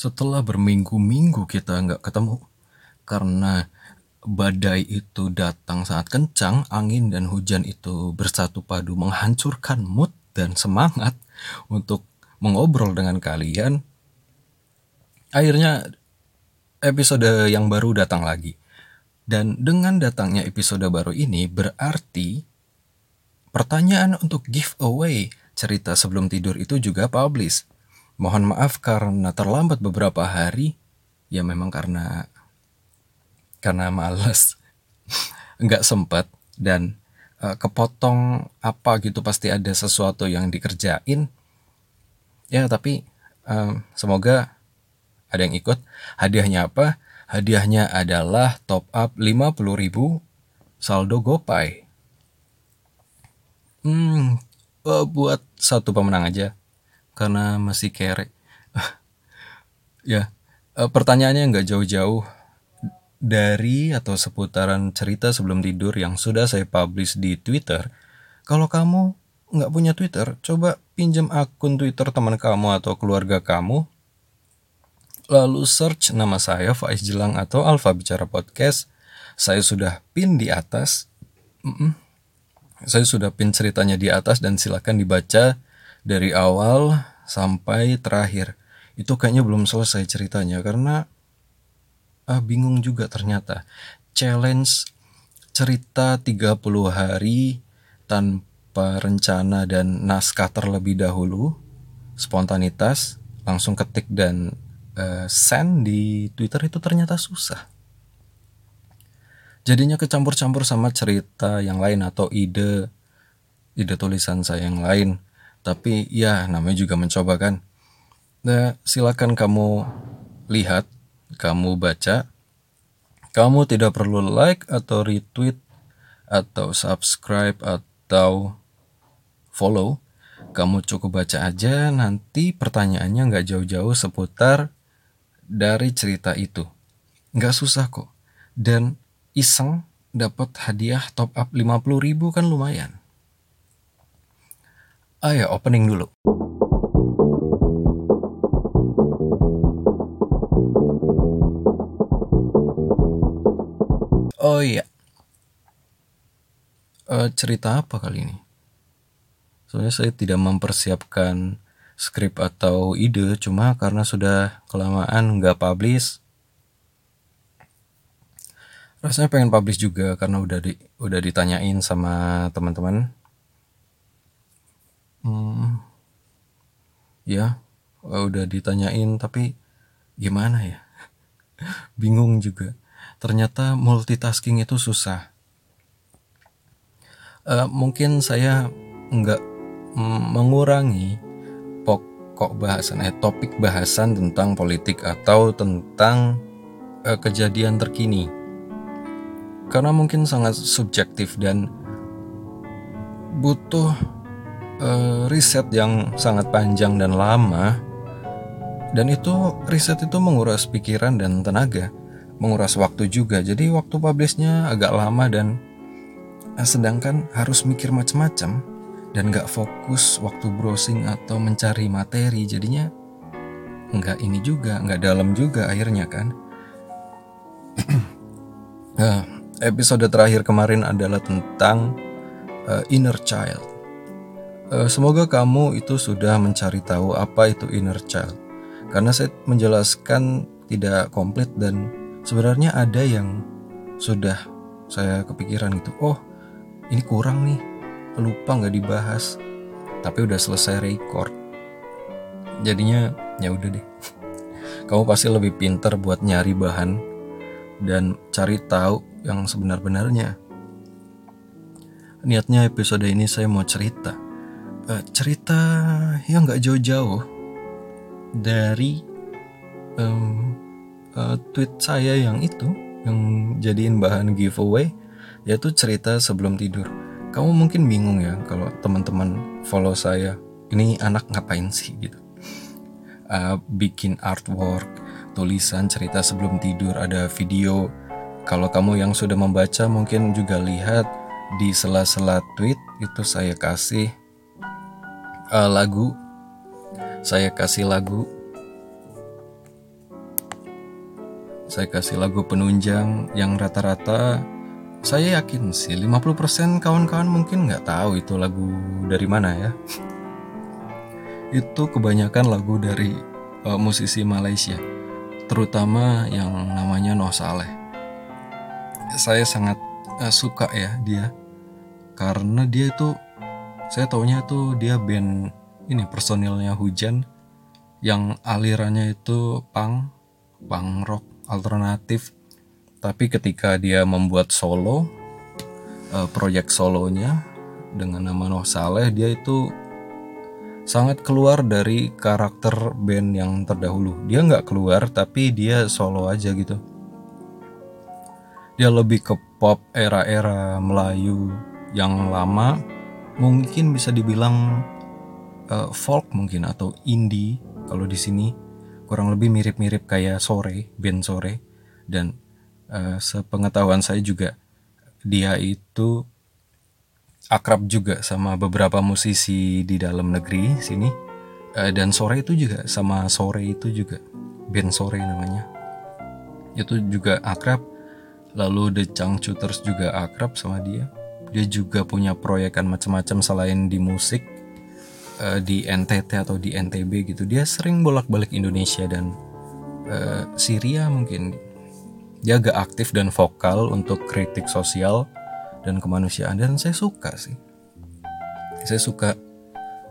setelah berminggu-minggu kita nggak ketemu karena badai itu datang saat kencang, angin dan hujan itu bersatu padu menghancurkan mood dan semangat untuk mengobrol dengan kalian. Akhirnya episode yang baru datang lagi. Dan dengan datangnya episode baru ini berarti pertanyaan untuk giveaway cerita sebelum tidur itu juga publish. Mohon maaf karena terlambat beberapa hari. Ya memang karena karena males. Nggak sempat dan uh, kepotong apa gitu pasti ada sesuatu yang dikerjain. Ya tapi um, semoga ada yang ikut. Hadiahnya apa? Hadiahnya adalah top up 50.000 saldo GoPay. Hmm, uh, buat satu pemenang aja. Karena masih kere. ya, uh, pertanyaannya nggak jauh-jauh dari atau seputaran cerita sebelum tidur yang sudah saya publish di Twitter. Kalau kamu nggak punya Twitter, coba pinjam akun Twitter teman kamu atau keluarga kamu Lalu search nama saya Faiz Jelang atau Alfa Bicara Podcast. Saya sudah pin di atas. Mm -mm. Saya sudah pin ceritanya di atas dan silakan dibaca dari awal sampai terakhir. Itu kayaknya belum selesai ceritanya karena ah, bingung juga ternyata. Challenge cerita 30 hari tanpa rencana dan naskah terlebih dahulu. Spontanitas, langsung ketik dan uh, send di Twitter itu ternyata susah. Jadinya kecampur-campur sama cerita yang lain atau ide ide tulisan saya yang lain. Tapi ya namanya juga mencoba kan. Nah, silakan kamu lihat, kamu baca. Kamu tidak perlu like atau retweet atau subscribe atau follow. Kamu cukup baca aja nanti pertanyaannya nggak jauh-jauh seputar dari cerita itu. Nggak susah kok. Dan iseng dapat hadiah top up 50 ribu kan lumayan. Ayo opening dulu. Oh iya. Uh, cerita apa kali ini? Soalnya saya tidak mempersiapkan skrip atau ide cuma karena sudah kelamaan nggak publish rasanya pengen publish juga karena udah di udah ditanyain sama teman-teman hmm, ya udah ditanyain tapi gimana ya? Bingung juga. Ternyata multitasking itu susah. Uh, mungkin saya nggak mengurangi pokok bahasan eh topik bahasan tentang politik atau tentang eh, kejadian terkini. Karena mungkin sangat subjektif dan butuh eh, riset yang sangat panjang dan lama. Dan itu riset itu menguras pikiran dan tenaga, menguras waktu juga. Jadi waktu publishnya agak lama dan eh, sedangkan harus mikir macam-macam dan gak fokus waktu browsing atau mencari materi jadinya nggak ini juga nggak dalam juga akhirnya kan nah, episode terakhir kemarin adalah tentang uh, inner child uh, semoga kamu itu sudah mencari tahu apa itu inner child. Karena saya menjelaskan tidak komplit dan sebenarnya ada yang sudah saya kepikiran gitu. Oh ini kurang nih. Lupa nggak dibahas. Tapi udah selesai record. Jadinya ya udah deh. Kamu pasti lebih pinter buat nyari bahan dan cari tahu yang sebenar-benarnya. Niatnya episode ini saya mau cerita uh, cerita yang nggak jauh-jauh dari um, uh, tweet saya yang itu yang jadiin bahan giveaway yaitu cerita sebelum tidur. Kamu mungkin bingung ya kalau teman-teman follow saya ini anak ngapain sih? gitu. Uh, bikin artwork tulisan cerita sebelum tidur ada video. Kalau kamu yang sudah membaca mungkin juga lihat di sela-sela tweet itu saya kasih uh, lagu. Saya kasih lagu. Saya kasih lagu penunjang yang rata-rata. Saya yakin sih 50% kawan-kawan mungkin nggak tahu itu lagu dari mana ya. Itu kebanyakan lagu dari uh, musisi Malaysia terutama yang namanya Noh Saleh. Saya sangat uh, suka ya dia karena dia itu saya taunya itu dia band ini personilnya Hujan yang alirannya itu punk punk rock alternatif. Tapi ketika dia membuat solo uh, proyek solonya dengan nama Noh Saleh dia itu sangat keluar dari karakter band yang terdahulu. Dia nggak keluar tapi dia solo aja gitu. Dia lebih ke pop era-era Melayu yang lama mungkin bisa dibilang uh, folk mungkin atau indie kalau di sini. Kurang lebih mirip-mirip kayak sore band sore. Dan uh, sepengetahuan saya juga dia itu akrab juga sama beberapa musisi di dalam negeri sini. Uh, dan sore itu juga sama sore itu juga. Band sore namanya. Itu juga akrab. Lalu The Changcuters juga akrab sama dia dia juga punya proyekan macam-macam selain di musik uh, di NTT atau di NTB gitu. Dia sering bolak-balik Indonesia dan uh, Syria mungkin. Dia agak aktif dan vokal untuk kritik sosial dan kemanusiaan dan saya suka sih. Saya suka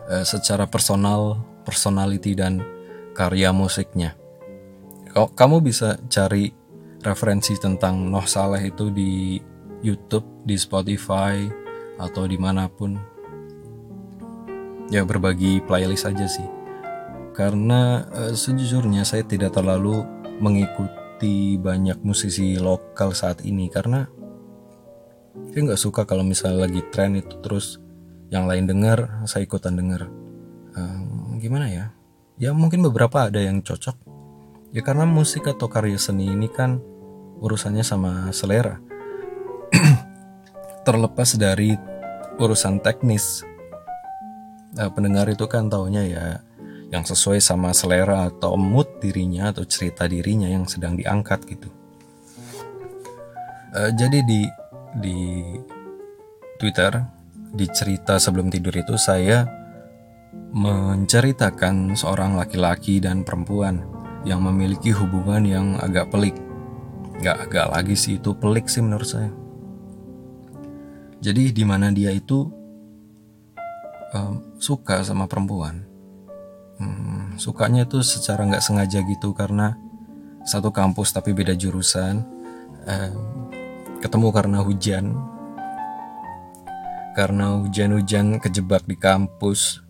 uh, secara personal personality dan karya musiknya. Kamu bisa cari referensi tentang Noh Saleh itu di YouTube, di Spotify, atau di mana pun. Ya berbagi playlist aja sih. Karena uh, sejujurnya saya tidak terlalu mengikuti banyak musisi lokal saat ini. Karena saya nggak suka kalau misalnya lagi tren itu terus yang lain dengar saya ikutan dengar um, gimana ya? Ya mungkin beberapa ada yang cocok. Ya karena musik atau karya seni ini kan urusannya sama selera terlepas dari urusan teknis uh, pendengar itu kan taunya ya yang sesuai sama selera atau mood dirinya atau cerita dirinya yang sedang diangkat gitu. Uh, jadi di di Twitter di cerita sebelum tidur itu saya menceritakan seorang laki-laki dan perempuan yang memiliki hubungan yang agak pelik. Gak agak lagi sih itu pelik sih menurut saya. Jadi di mana dia itu um, suka sama perempuan. Hmm, sukanya itu secara nggak sengaja gitu karena satu kampus tapi beda jurusan um, ketemu karena hujan. Karena hujan-hujan kejebak di kampus.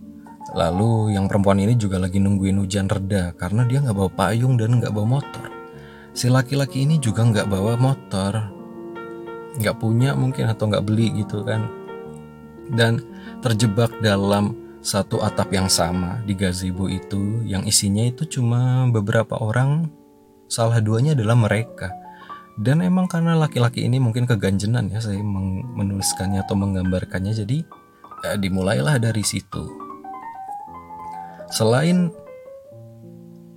Lalu yang perempuan ini juga lagi nungguin hujan reda karena dia nggak bawa payung dan nggak bawa motor. Si laki-laki ini juga nggak bawa motor nggak punya mungkin atau nggak beli gitu kan. Dan terjebak dalam satu atap yang sama di gazebo itu yang isinya itu cuma beberapa orang. Salah duanya adalah mereka. Dan emang karena laki-laki ini mungkin keganjenan ya saya menuliskannya atau menggambarkannya jadi ya dimulailah dari situ. Selain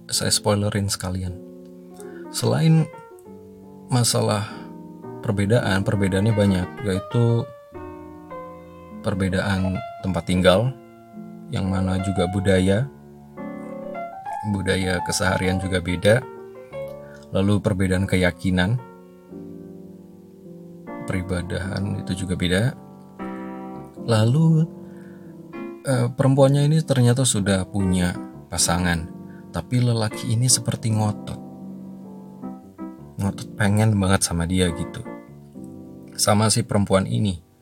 saya spoilerin sekalian. Selain masalah perbedaan perbedaannya banyak yaitu perbedaan tempat tinggal, yang mana juga budaya, budaya keseharian juga beda, lalu perbedaan keyakinan, peribadahan itu juga beda, lalu eh, perempuannya ini ternyata sudah punya pasangan, tapi lelaki ini seperti ngotot, ngotot pengen banget sama dia gitu, sama si perempuan ini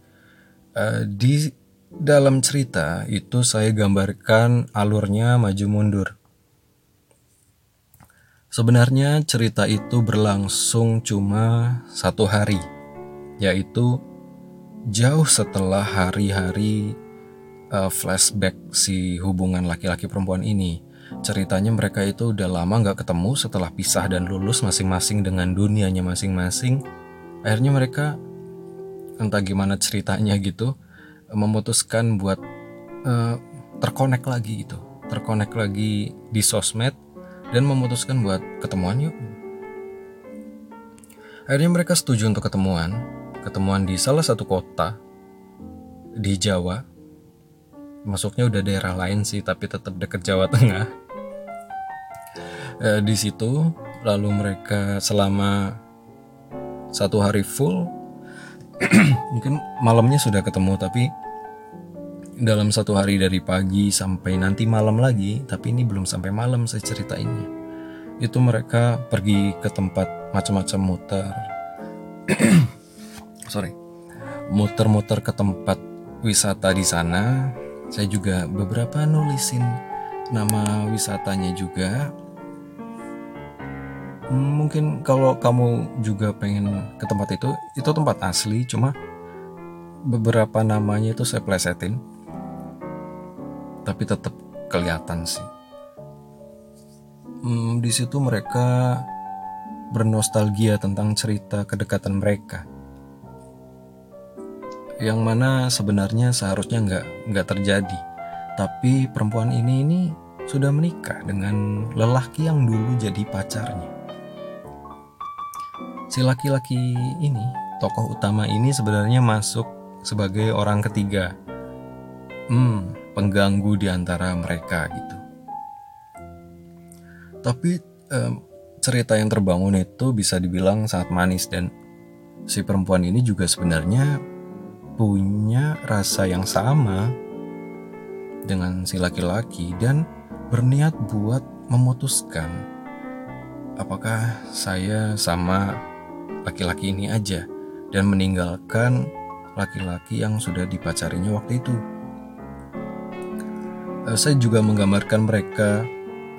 Uh, di dalam cerita itu saya gambarkan alurnya maju mundur. Sebenarnya cerita itu berlangsung cuma satu hari, yaitu jauh setelah hari-hari uh, flashback si hubungan laki-laki perempuan ini. Ceritanya mereka itu udah lama nggak ketemu setelah pisah dan lulus masing-masing dengan dunianya masing-masing. Akhirnya mereka entah gimana ceritanya gitu memutuskan buat uh, terkonek lagi gitu terkonek lagi di sosmed dan memutuskan buat ketemuan yuk Akhirnya mereka setuju untuk ketemuan, ketemuan di salah satu kota di Jawa. Masuknya udah daerah lain sih, tapi tetap dekat Jawa Tengah. E, di situ, lalu mereka selama satu hari full, mungkin malamnya sudah ketemu, tapi dalam satu hari dari pagi sampai nanti malam lagi, tapi ini belum sampai malam saya ceritainnya. Itu mereka pergi ke tempat macam-macam muter. Sorry. Muter-muter ke tempat wisata di sana. Saya juga beberapa nulisin nama wisatanya juga. Mungkin kalau kamu juga pengen ke tempat itu, itu tempat asli, cuma beberapa namanya itu saya plesetin tapi tetap kelihatan sih. Hmm, di situ mereka bernostalgia tentang cerita kedekatan mereka, yang mana sebenarnya seharusnya nggak nggak terjadi, tapi perempuan ini ini sudah menikah dengan lelaki yang dulu jadi pacarnya. Si laki-laki ini, tokoh utama ini sebenarnya masuk sebagai orang ketiga. Hmm, pengganggu di antara mereka gitu. Tapi eh, cerita yang terbangun itu bisa dibilang sangat manis dan si perempuan ini juga sebenarnya punya rasa yang sama dengan si laki-laki dan berniat buat memutuskan apakah saya sama laki-laki ini aja dan meninggalkan laki-laki yang sudah dipacarinya waktu itu. Eh, saya juga menggambarkan mereka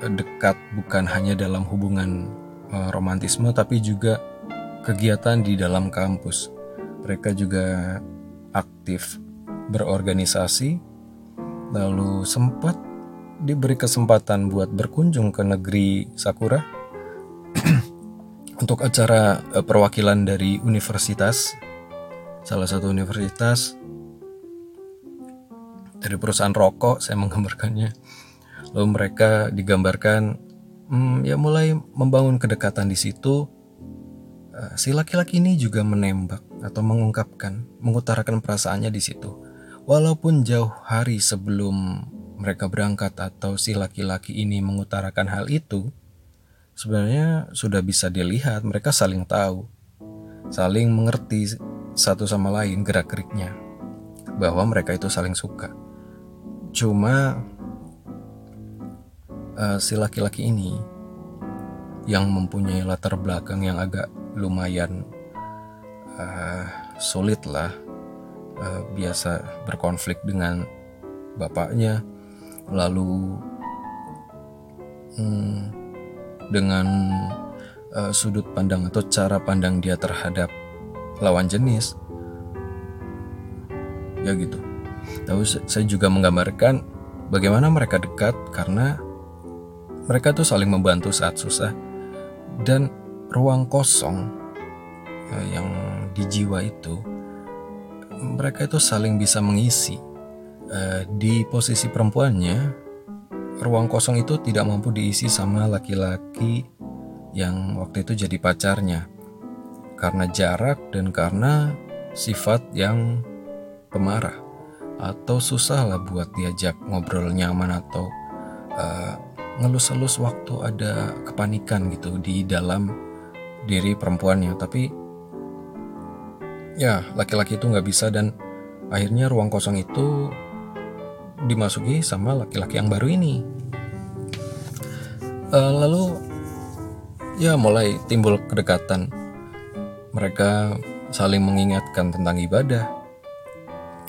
eh, dekat bukan hanya dalam hubungan eh, romantisme tapi juga kegiatan di dalam kampus. Mereka juga aktif berorganisasi lalu sempat diberi kesempatan buat berkunjung ke negeri Sakura untuk acara perwakilan dari universitas salah satu universitas dari perusahaan rokok saya menggambarkannya. Lalu mereka digambarkan hmm, ya mulai membangun kedekatan di situ. Uh, si laki-laki ini juga menembak atau mengungkapkan mengutarakan perasaannya di situ. Walaupun jauh hari sebelum mereka berangkat atau si laki-laki ini mengutarakan hal itu sebenarnya sudah bisa dilihat mereka saling tahu saling mengerti satu sama lain gerak-geriknya bahwa mereka itu saling suka. Cuma uh, si laki-laki ini yang mempunyai latar belakang yang agak lumayan uh, sulit lah, uh, biasa berkonflik dengan bapaknya, lalu hmm, dengan uh, sudut pandang atau cara pandang dia terhadap lawan jenis, ya gitu. Lalu saya juga menggambarkan bagaimana mereka dekat karena mereka tuh saling membantu saat susah dan ruang kosong eh, yang di jiwa itu mereka itu saling bisa mengisi eh, di posisi perempuannya ruang kosong itu tidak mampu diisi sama laki-laki yang waktu itu jadi pacarnya. Karena jarak dan karena sifat yang pemarah. Atau susah lah buat diajak ngobrol nyaman atau uh, ngelus-elus waktu ada kepanikan gitu di dalam diri perempuannya. Tapi ya laki-laki itu nggak bisa dan akhirnya ruang kosong itu dimasuki sama laki-laki yang baru ini uh, lalu ya mulai timbul kedekatan mereka saling mengingatkan tentang ibadah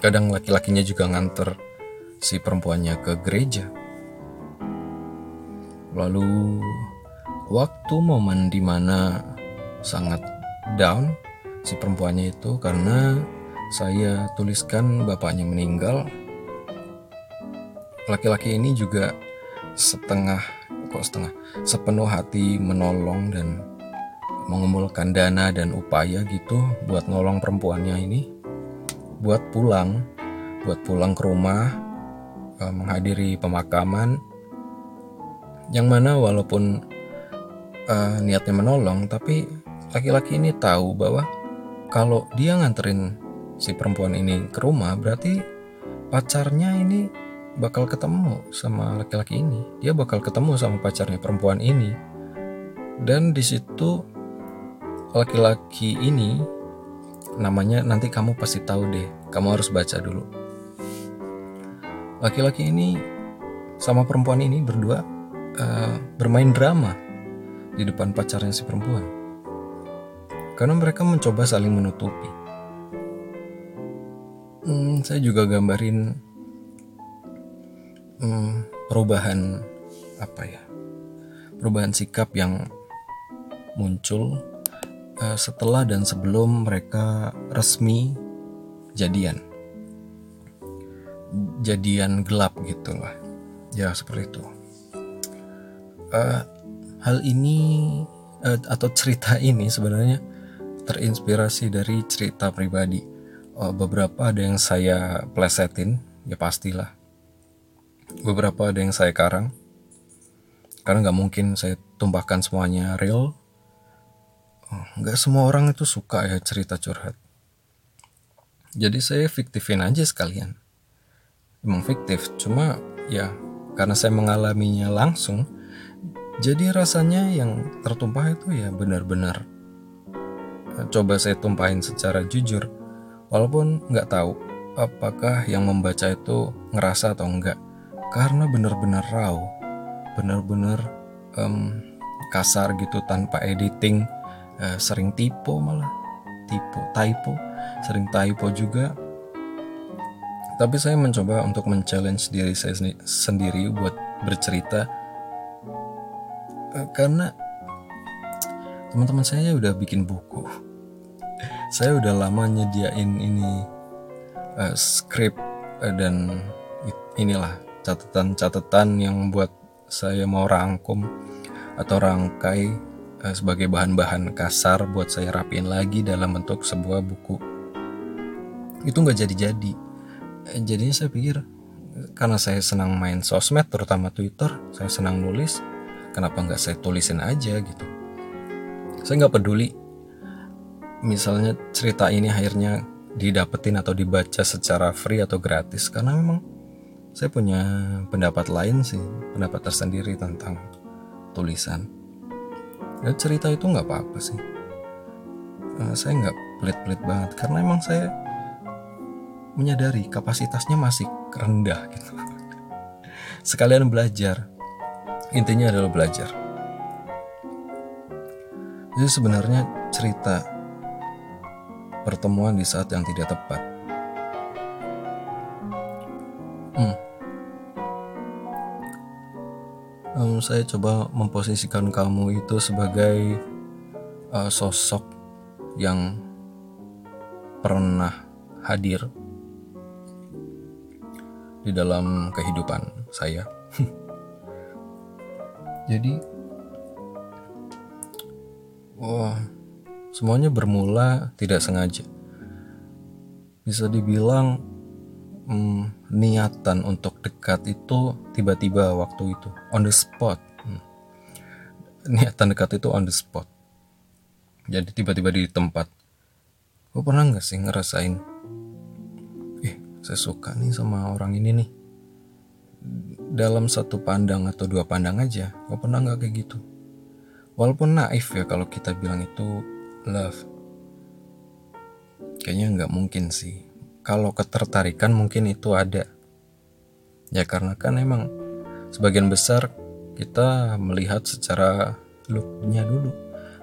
Kadang laki-lakinya juga nganter si perempuannya ke gereja. Lalu waktu momen di mana sangat down si perempuannya itu karena saya tuliskan bapaknya meninggal. Laki-laki ini juga setengah kok setengah? Sepenuh hati menolong dan mengumpulkan dana dan upaya gitu buat nolong perempuannya ini. Buat pulang, buat pulang ke rumah, uh, menghadiri pemakaman, yang mana walaupun uh, niatnya menolong, tapi laki-laki ini tahu bahwa kalau dia nganterin si perempuan ini ke rumah berarti pacarnya ini bakal ketemu sama laki-laki ini. Dia bakal ketemu sama pacarnya perempuan ini. Dan di situ laki-laki ini namanya nanti kamu pasti tahu deh. Kamu harus baca dulu. Laki-laki ini sama perempuan ini berdua uh, bermain drama di depan pacarnya si perempuan. Karena mereka mencoba saling menutupi. Hmm, saya juga gambarin hmm, perubahan apa ya? Perubahan sikap yang muncul uh, setelah dan sebelum mereka resmi jadian. Jadian gelap gitu lah. Ya seperti itu. Uh, hal ini uh, atau cerita ini sebenarnya terinspirasi dari cerita pribadi. Uh, beberapa ada yang saya plesetin ya pastilah beberapa ada yang saya karang. Karena nggak mungkin saya tumpahkan semuanya real. Oh, nggak semua orang itu suka ya cerita curhat. Jadi saya fiktifin aja sekalian. Emang fiktif cuma ya karena saya mengalaminya langsung jadi rasanya yang tertumpah itu ya benar-benar eh, coba saya tumpahin secara jujur walaupun nggak tahu apakah yang membaca itu ngerasa atau enggak karena benar-benar raw benar-benar um, kasar gitu tanpa editing uh, sering typo malah typo typo sering typo juga. Tapi saya mencoba untuk men-challenge diri saya sendiri buat bercerita. Uh, karena teman-teman saya udah bikin buku. Saya udah lama nyediain ini uh, skrip uh, dan inilah catatan-catatan yang membuat saya mau rangkum atau rangkai uh, sebagai bahan-bahan kasar buat saya rapiin lagi dalam bentuk sebuah buku. Itu nggak jadi-jadi. Uh, jadinya saya pikir karena saya senang main sosmed terutama Twitter, saya senang nulis, kenapa nggak saya tulisin aja gitu. Saya nggak peduli misalnya cerita ini akhirnya didapetin atau dibaca secara free atau gratis karena memang saya punya pendapat lain sih, pendapat tersendiri tentang tulisan. Ya, cerita itu nggak apa-apa sih. Uh, saya nggak pelit-pelit banget karena emang saya menyadari kapasitasnya masih rendah gitu. Sekalian belajar, intinya adalah belajar. Jadi sebenarnya cerita pertemuan di saat yang tidak tepat saya coba memposisikan kamu itu sebagai uh, sosok yang pernah hadir di dalam kehidupan saya. Jadi, wah, semuanya bermula tidak sengaja. Bisa dibilang hmm, niatan untuk dekat itu tiba-tiba waktu itu on the spot. Hmm. niatan dekat itu on the spot. Jadi tiba-tiba di tempat. Gue pernah nggak sih ngerasain eh saya suka nih sama orang ini nih. Dalam satu pandang atau dua pandang aja gue pernah nggak kayak gitu? Walaupun naif ya kalau kita bilang itu love. Kayaknya nggak mungkin sih. Kalau ketertarikan mungkin itu ada ya karena kan emang sebagian besar kita melihat secara looknya dulu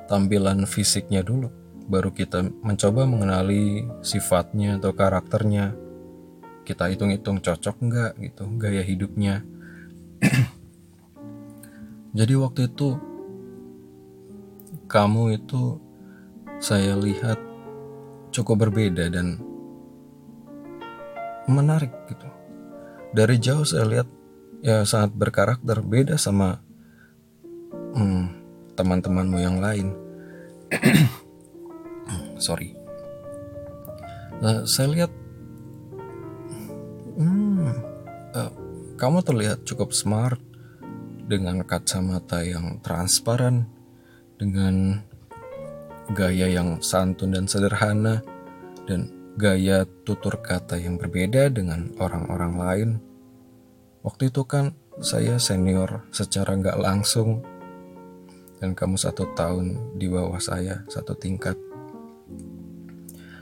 tampilan fisiknya dulu baru kita mencoba mengenali sifatnya atau karakternya kita hitung-hitung cocok nggak gitu gaya hidupnya jadi waktu itu kamu itu saya lihat cukup berbeda dan menarik gitu. Dari jauh saya lihat ya sangat berkarakter beda sama hmm, teman-temanmu yang lain. Sorry. Nah, saya lihat hmm, uh, kamu terlihat cukup smart dengan kacamata yang transparan dengan gaya yang santun dan sederhana, dan gaya tutur kata yang berbeda dengan orang-orang lain. Waktu itu kan saya senior secara nggak langsung, dan kamu satu tahun di bawah saya, satu tingkat.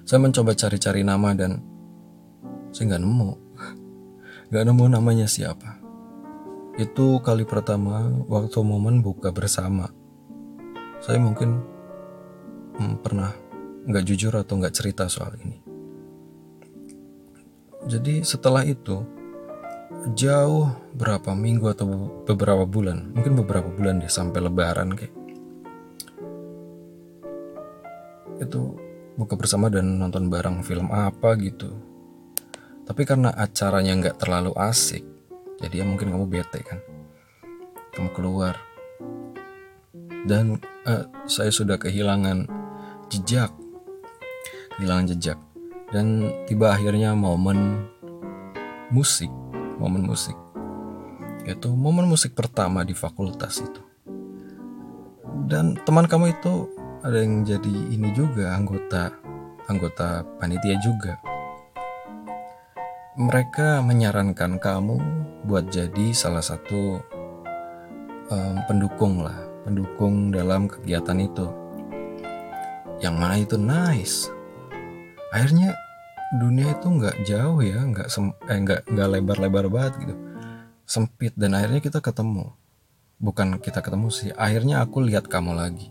Saya mencoba cari-cari nama dan saya nggak nemu. Nggak nemu namanya siapa. Itu kali pertama waktu momen buka bersama. Saya mungkin hmm, pernah nggak jujur atau nggak cerita soal ini. Jadi setelah itu jauh berapa minggu atau beberapa bulan, mungkin beberapa bulan deh sampai lebaran kayak itu buka bersama dan nonton bareng film apa gitu. Tapi karena acaranya nggak terlalu asik, jadi ya mungkin kamu bete kan. Kamu keluar dan uh, saya sudah kehilangan jejak, kehilangan jejak dan tiba akhirnya momen musik momen musik. Yaitu momen musik pertama di fakultas itu. Dan teman kamu itu ada yang jadi ini juga anggota anggota panitia juga. Mereka menyarankan kamu buat jadi salah satu um, pendukung lah pendukung dalam kegiatan itu. Yang mana itu nice akhirnya dunia itu nggak jauh ya nggak eh nggak nggak lebar-lebar banget gitu. Sempit dan akhirnya kita ketemu. Bukan kita ketemu sih akhirnya aku lihat kamu lagi.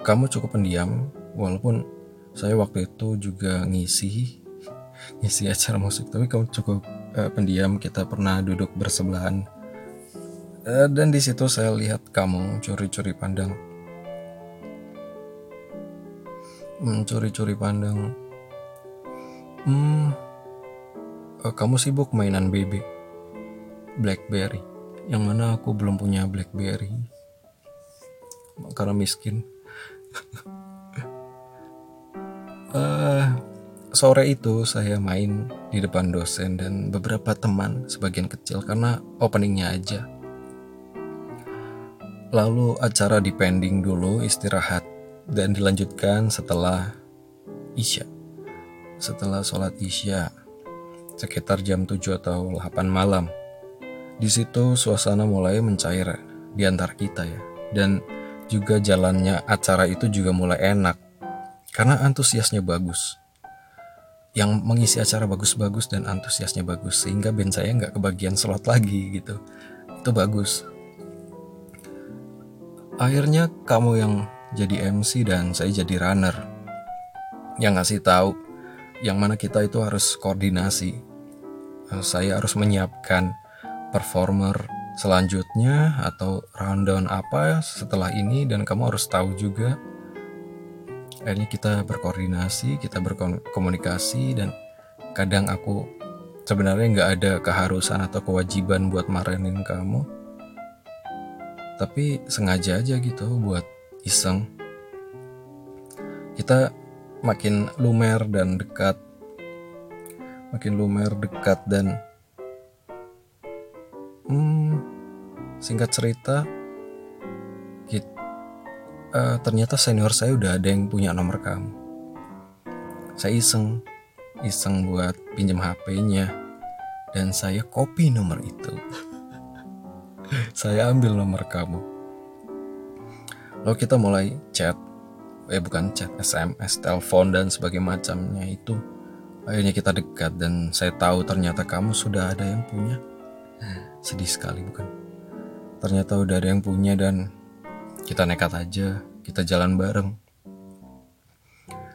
Kamu cukup pendiam walaupun saya waktu itu juga ngisi ngisi acara musik tapi kamu cukup uh, pendiam kita pernah duduk bersebelahan. Uh, dan di situ saya lihat kamu curi-curi pandang mencuri-curi pandang. Hmm, uh, kamu sibuk mainan BB, BlackBerry, yang mana aku belum punya BlackBerry karena miskin. uh, sore itu saya main di depan dosen dan beberapa teman sebagian kecil karena openingnya aja. Lalu acara dipending dulu istirahat dan dilanjutkan setelah Isya. Setelah sholat Isya, sekitar jam 7 atau 8 malam. Di situ suasana mulai mencair di antara kita ya. Dan juga jalannya acara itu juga mulai enak. Karena antusiasnya bagus. Yang mengisi acara bagus-bagus dan antusiasnya bagus. Sehingga band saya nggak kebagian slot lagi gitu. Itu bagus. Akhirnya kamu yang jadi MC dan saya jadi runner. Yang ngasih tahu yang mana kita itu harus koordinasi. Eh, saya harus menyiapkan performer selanjutnya atau rundown apa setelah ini dan kamu harus tahu juga. Akhirnya kita berkoordinasi kita berkomunikasi dan kadang aku sebenarnya nggak ada keharusan atau kewajiban buat marahin kamu. Tapi sengaja aja gitu buat iseng. Kita makin lumer dan dekat. Makin lumer dekat dan hmm, singkat cerita kita, uh, eh, ternyata senior saya udah ada yang punya nomor kamu. Saya iseng iseng buat pinjam HP-nya dan saya copy nomor itu. Saya ambil nomor kamu lalu kita mulai chat. Eh bukan chat SMS telepon dan sebagainya macamnya itu. Akhirnya kita dekat dan saya tahu ternyata kamu sudah ada yang punya. Sedih sekali bukan? Ternyata udah ada yang punya dan kita nekat aja kita jalan bareng.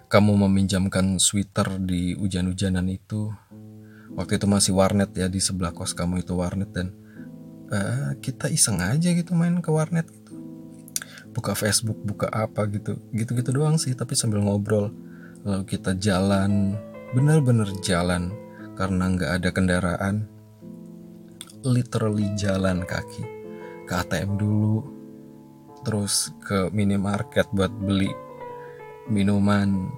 Kamu meminjamkan sweater di hujan-hujanan itu. Waktu itu masih warnet ya di sebelah kos kamu itu warnet dan uh, kita iseng aja gitu main ke warnet buka Facebook buka apa gitu. Gitu-gitu doang sih tapi sambil ngobrol. Lalu kita jalan bener-bener jalan karena nggak ada kendaraan. Literally jalan kaki ke ATM dulu terus ke minimarket buat beli minuman.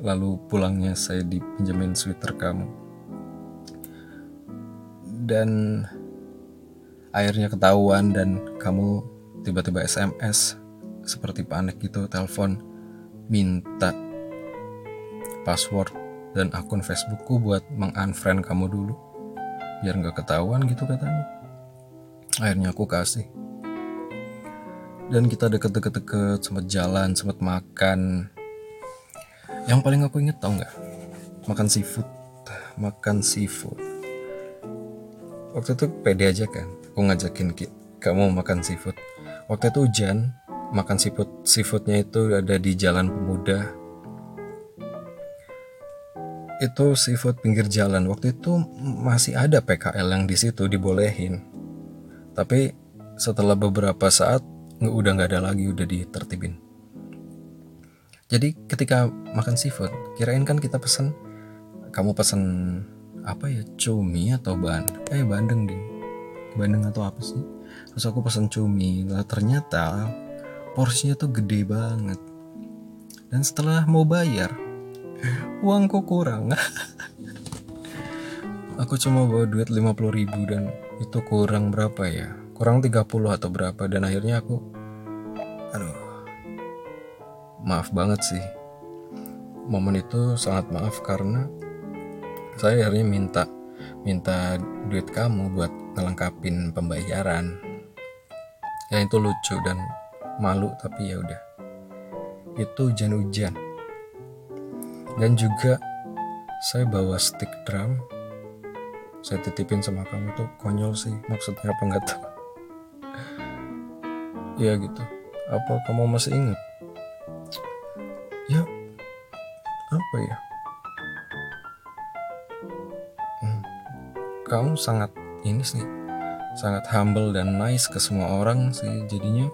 Lalu pulangnya saya dipinjemin sweater kamu. Dan akhirnya ketahuan dan kamu tiba-tiba SMS seperti panik gitu telepon minta password dan akun Facebookku buat mengunfriend kamu dulu biar nggak ketahuan gitu katanya. Akhirnya aku kasih. Dan kita deket-deket-deket sempat jalan sempat makan. Yang paling aku inget tau nggak? Makan seafood makan seafood. Waktu itu pede aja kan aku ngajakin kamu makan seafood waktu itu hujan makan seafood seafoodnya itu ada di jalan pemuda. Itu seafood pinggir jalan. Waktu itu masih ada PKL yang di situ dibolehin. Tapi setelah beberapa saat udah nggak ada lagi udah ditertibin. Jadi ketika makan seafood kirain kan kita pesen kamu pesen apa ya cumi atau ban eh bandeng ding. Bandeng atau apa sih terus aku pesen cumi. Lah ternyata porsinya tuh gede banget. Dan setelah mau bayar uangku kurang. Aku cuma bawa duit 50 ribu dan itu kurang berapa ya? Kurang 30 atau berapa? Dan akhirnya aku aduh maaf banget sih. Momen itu sangat maaf karena saya akhirnya minta minta duit kamu buat ngelengkapin pembayaran ya itu lucu dan malu tapi ya udah. Itu hujan-hujan dan juga saya bawa stick drum. Saya titipin sama kamu tuh konyol sih maksudnya apa nggak tahu. Ya gitu. Apa kamu masih ingat? Ya apa ya? Hmm, kamu sangat ini sih sangat humble dan nice ke semua orang sih jadinya.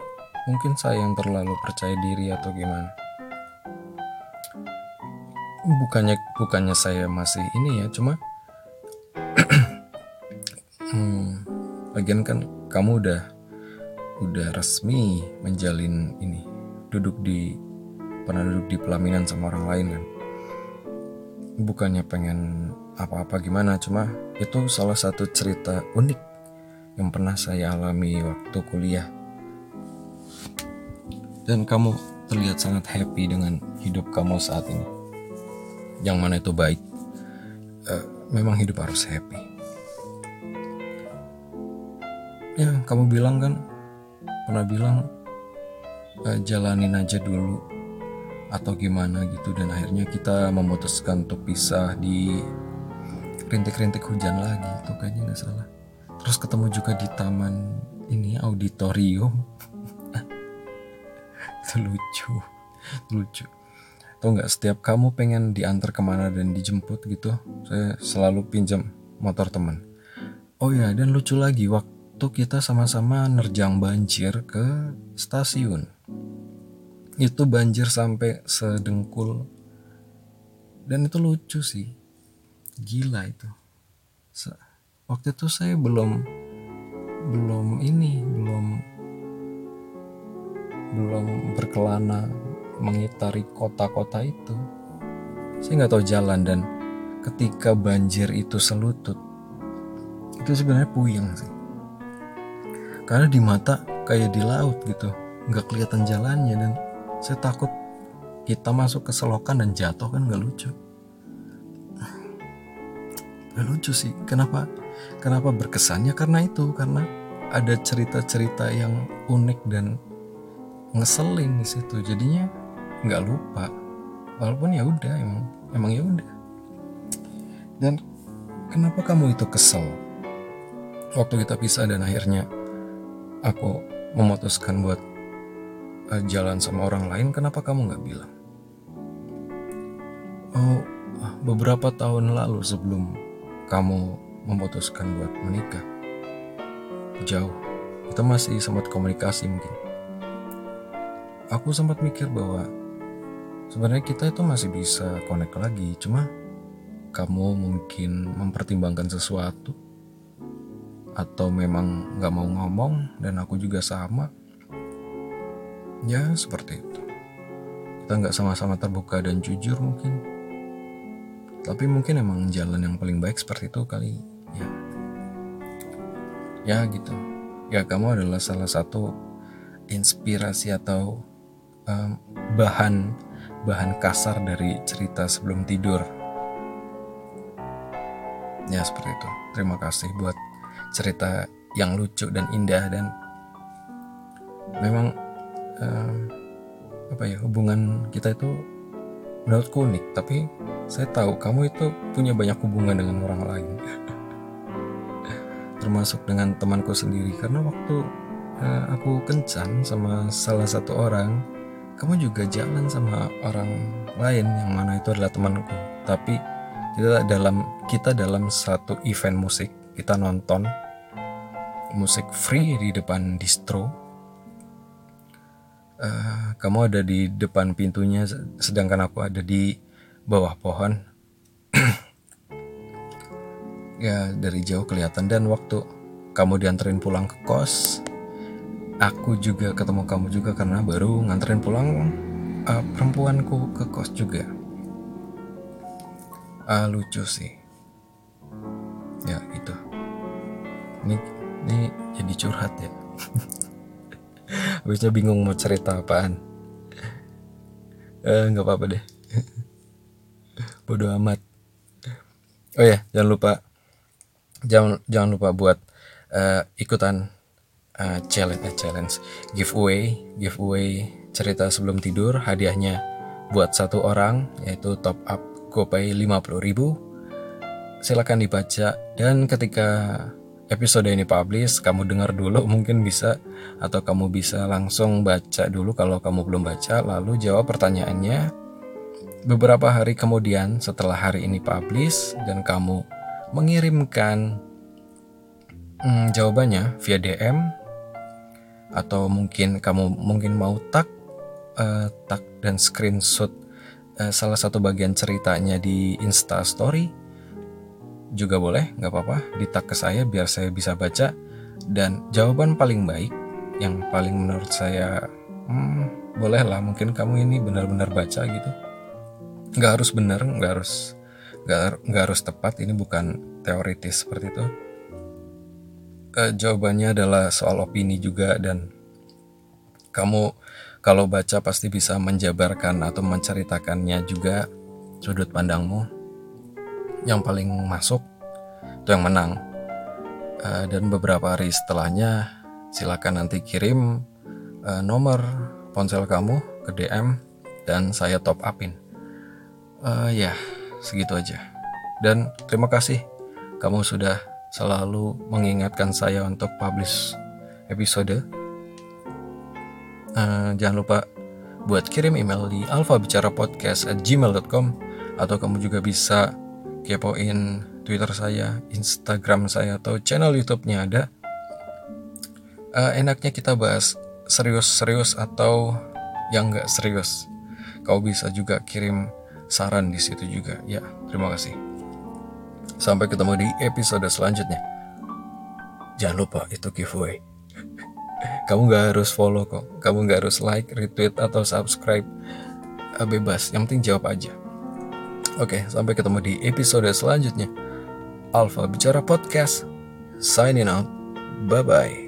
Mungkin saya yang terlalu percaya diri atau gimana? Bukannya bukannya saya masih ini ya cuma hmm, lagian kan kamu udah udah resmi menjalin ini duduk di pernah duduk di pelaminan sama orang lain kan? Bukannya pengen apa-apa gimana cuma itu salah satu cerita unik yang pernah saya alami waktu kuliah. Dan kamu terlihat sangat happy dengan hidup kamu saat ini. Yang mana itu baik? Uh, memang hidup harus happy. Ya kamu bilang kan? Pernah bilang e, jalanin aja dulu atau gimana gitu. Dan akhirnya kita memutuskan untuk pisah di rintik-rintik hujan lagi. Itu kayaknya nggak salah terus ketemu juga di taman ini auditorium itu lucu lucu tau nggak setiap kamu pengen diantar ke mana dan dijemput gitu saya selalu pinjam motor teman oh ya dan lucu lagi waktu kita sama-sama nerjang banjir ke stasiun. Itu banjir sampai sedengkul. Dan itu lucu sih. Gila itu. Waktu itu saya belum belum ini, belum belum berkelana mengitari kota-kota itu. Saya nggak tahu jalan dan ketika banjir itu selutut, itu sebenarnya puyeng sih karena di mata kayak di laut gitu nggak kelihatan jalannya dan saya takut kita masuk ke selokan dan jatuh kan nggak lucu nggak lucu sih kenapa kenapa berkesannya karena itu? Karena ada cerita-cerita yang unik dan ngeselin di situ. Jadinya nggak lupa. Walaupun ya udah emang emang ya udah. Dan kenapa kamu itu kesel? Waktu kita pisah dan akhirnya aku memutuskan buat uh, jalan sama orang lain, kenapa kamu nggak bilang? Oh, beberapa tahun lalu sebelum kamu memutuskan buat menikah, jauh, kita masih sempat komunikasi mungkin. Aku sempat mikir bahwa sebenarnya kita itu masih bisa connect lagi, cuma kamu mungkin mempertimbangkan sesuatu atau memang nggak mau ngomong dan aku juga sama. Ya seperti itu. Kita nggak sama-sama terbuka dan jujur mungkin. Tapi mungkin emang jalan yang paling baik seperti itu kali ya gitu. Ya kamu adalah salah satu inspirasi atau um, bahan bahan kasar dari cerita sebelum tidur. Ya seperti itu. Terima kasih buat cerita yang lucu dan indah dan memang um, apa ya hubungan kita itu menurutku unik. Tapi saya tahu kamu itu punya banyak hubungan dengan orang lain termasuk dengan temanku sendiri. Karena waktu uh, aku kencan sama salah satu orang kamu juga jalan sama orang lain yang mana itu adalah temanku. Tapi kita dalam kita dalam satu event musik kita nonton musik free di depan distro. Uh, kamu ada di depan pintunya sedangkan aku ada di bawah pohon ya dari jauh kelihatan. Dan waktu kamu dianterin pulang ke kos aku juga ketemu kamu juga karena baru nganterin pulang uh, perempuanku ke kos juga. Uh, lucu sih. Ya itu ini ini jadi curhat ya. Habisnya bingung mau cerita apaan. Eh, nggak uh, apa-apa deh. Bodoh amat. Oh ya jangan lupa jangan jangan lupa buat uh, ikutan uh, challenge uh, challenge. Giveaway giveaway cerita sebelum tidur hadiahnya buat satu orang yaitu top up GoPay 50.000 silakan dibaca dan ketika episode ini publish kamu dengar dulu mungkin bisa atau kamu bisa langsung baca dulu kalau kamu belum baca lalu jawab pertanyaannya. Beberapa hari kemudian setelah hari ini publish dan kamu mengirimkan hmm, jawabannya via DM atau mungkin kamu mungkin mau tag uh, tag dan screenshot uh, salah satu bagian ceritanya di Insta Story juga boleh, nggak apa-apa, di tag ke saya biar saya bisa baca. Dan jawaban paling baik, yang paling menurut saya, hmm, boleh lah, mungkin kamu ini benar-benar baca gitu. Nggak harus benar, nggak harus nggak, harus tepat. Ini bukan teoritis seperti itu. Uh, jawabannya adalah soal opini juga dan kamu kalau baca pasti bisa menjabarkan atau menceritakannya juga sudut pandangmu yang paling masuk itu yang menang uh, dan beberapa hari setelahnya silakan nanti kirim uh, nomor ponsel kamu ke DM dan saya top upin uh, ya segitu aja dan terima kasih kamu sudah selalu mengingatkan saya untuk publish episode uh, jangan lupa buat kirim email di alfabicarapodcast@gmail.com atau kamu juga bisa kepoin Twitter saya, Instagram saya atau channel YouTube-nya ada. Uh, enaknya kita bahas serius-serius atau yang nggak serius. Kau bisa juga kirim saran di situ juga. Ya, terima kasih. Sampai ketemu di episode selanjutnya. Jangan lupa itu giveaway. Kamu gak harus follow kok. Kamu gak harus like, retweet, atau subscribe. Ah, bebas, yang penting jawab aja. Oke, sampai ketemu di episode selanjutnya. Alpha Bicara Podcast. Signing out. Bye-bye.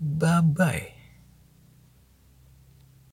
Bye-bye.